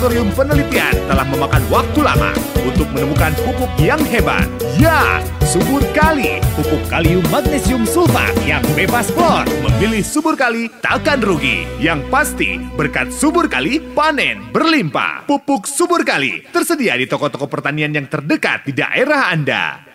Laboratorium penelitian telah memakan waktu lama untuk menemukan pupuk yang hebat. Ya, subur kali, pupuk kalium magnesium sulfat yang bebas klor. Memilih subur kali takkan rugi. Yang pasti, berkat subur kali, panen berlimpah. Pupuk subur kali tersedia di toko-toko pertanian yang terdekat di daerah Anda.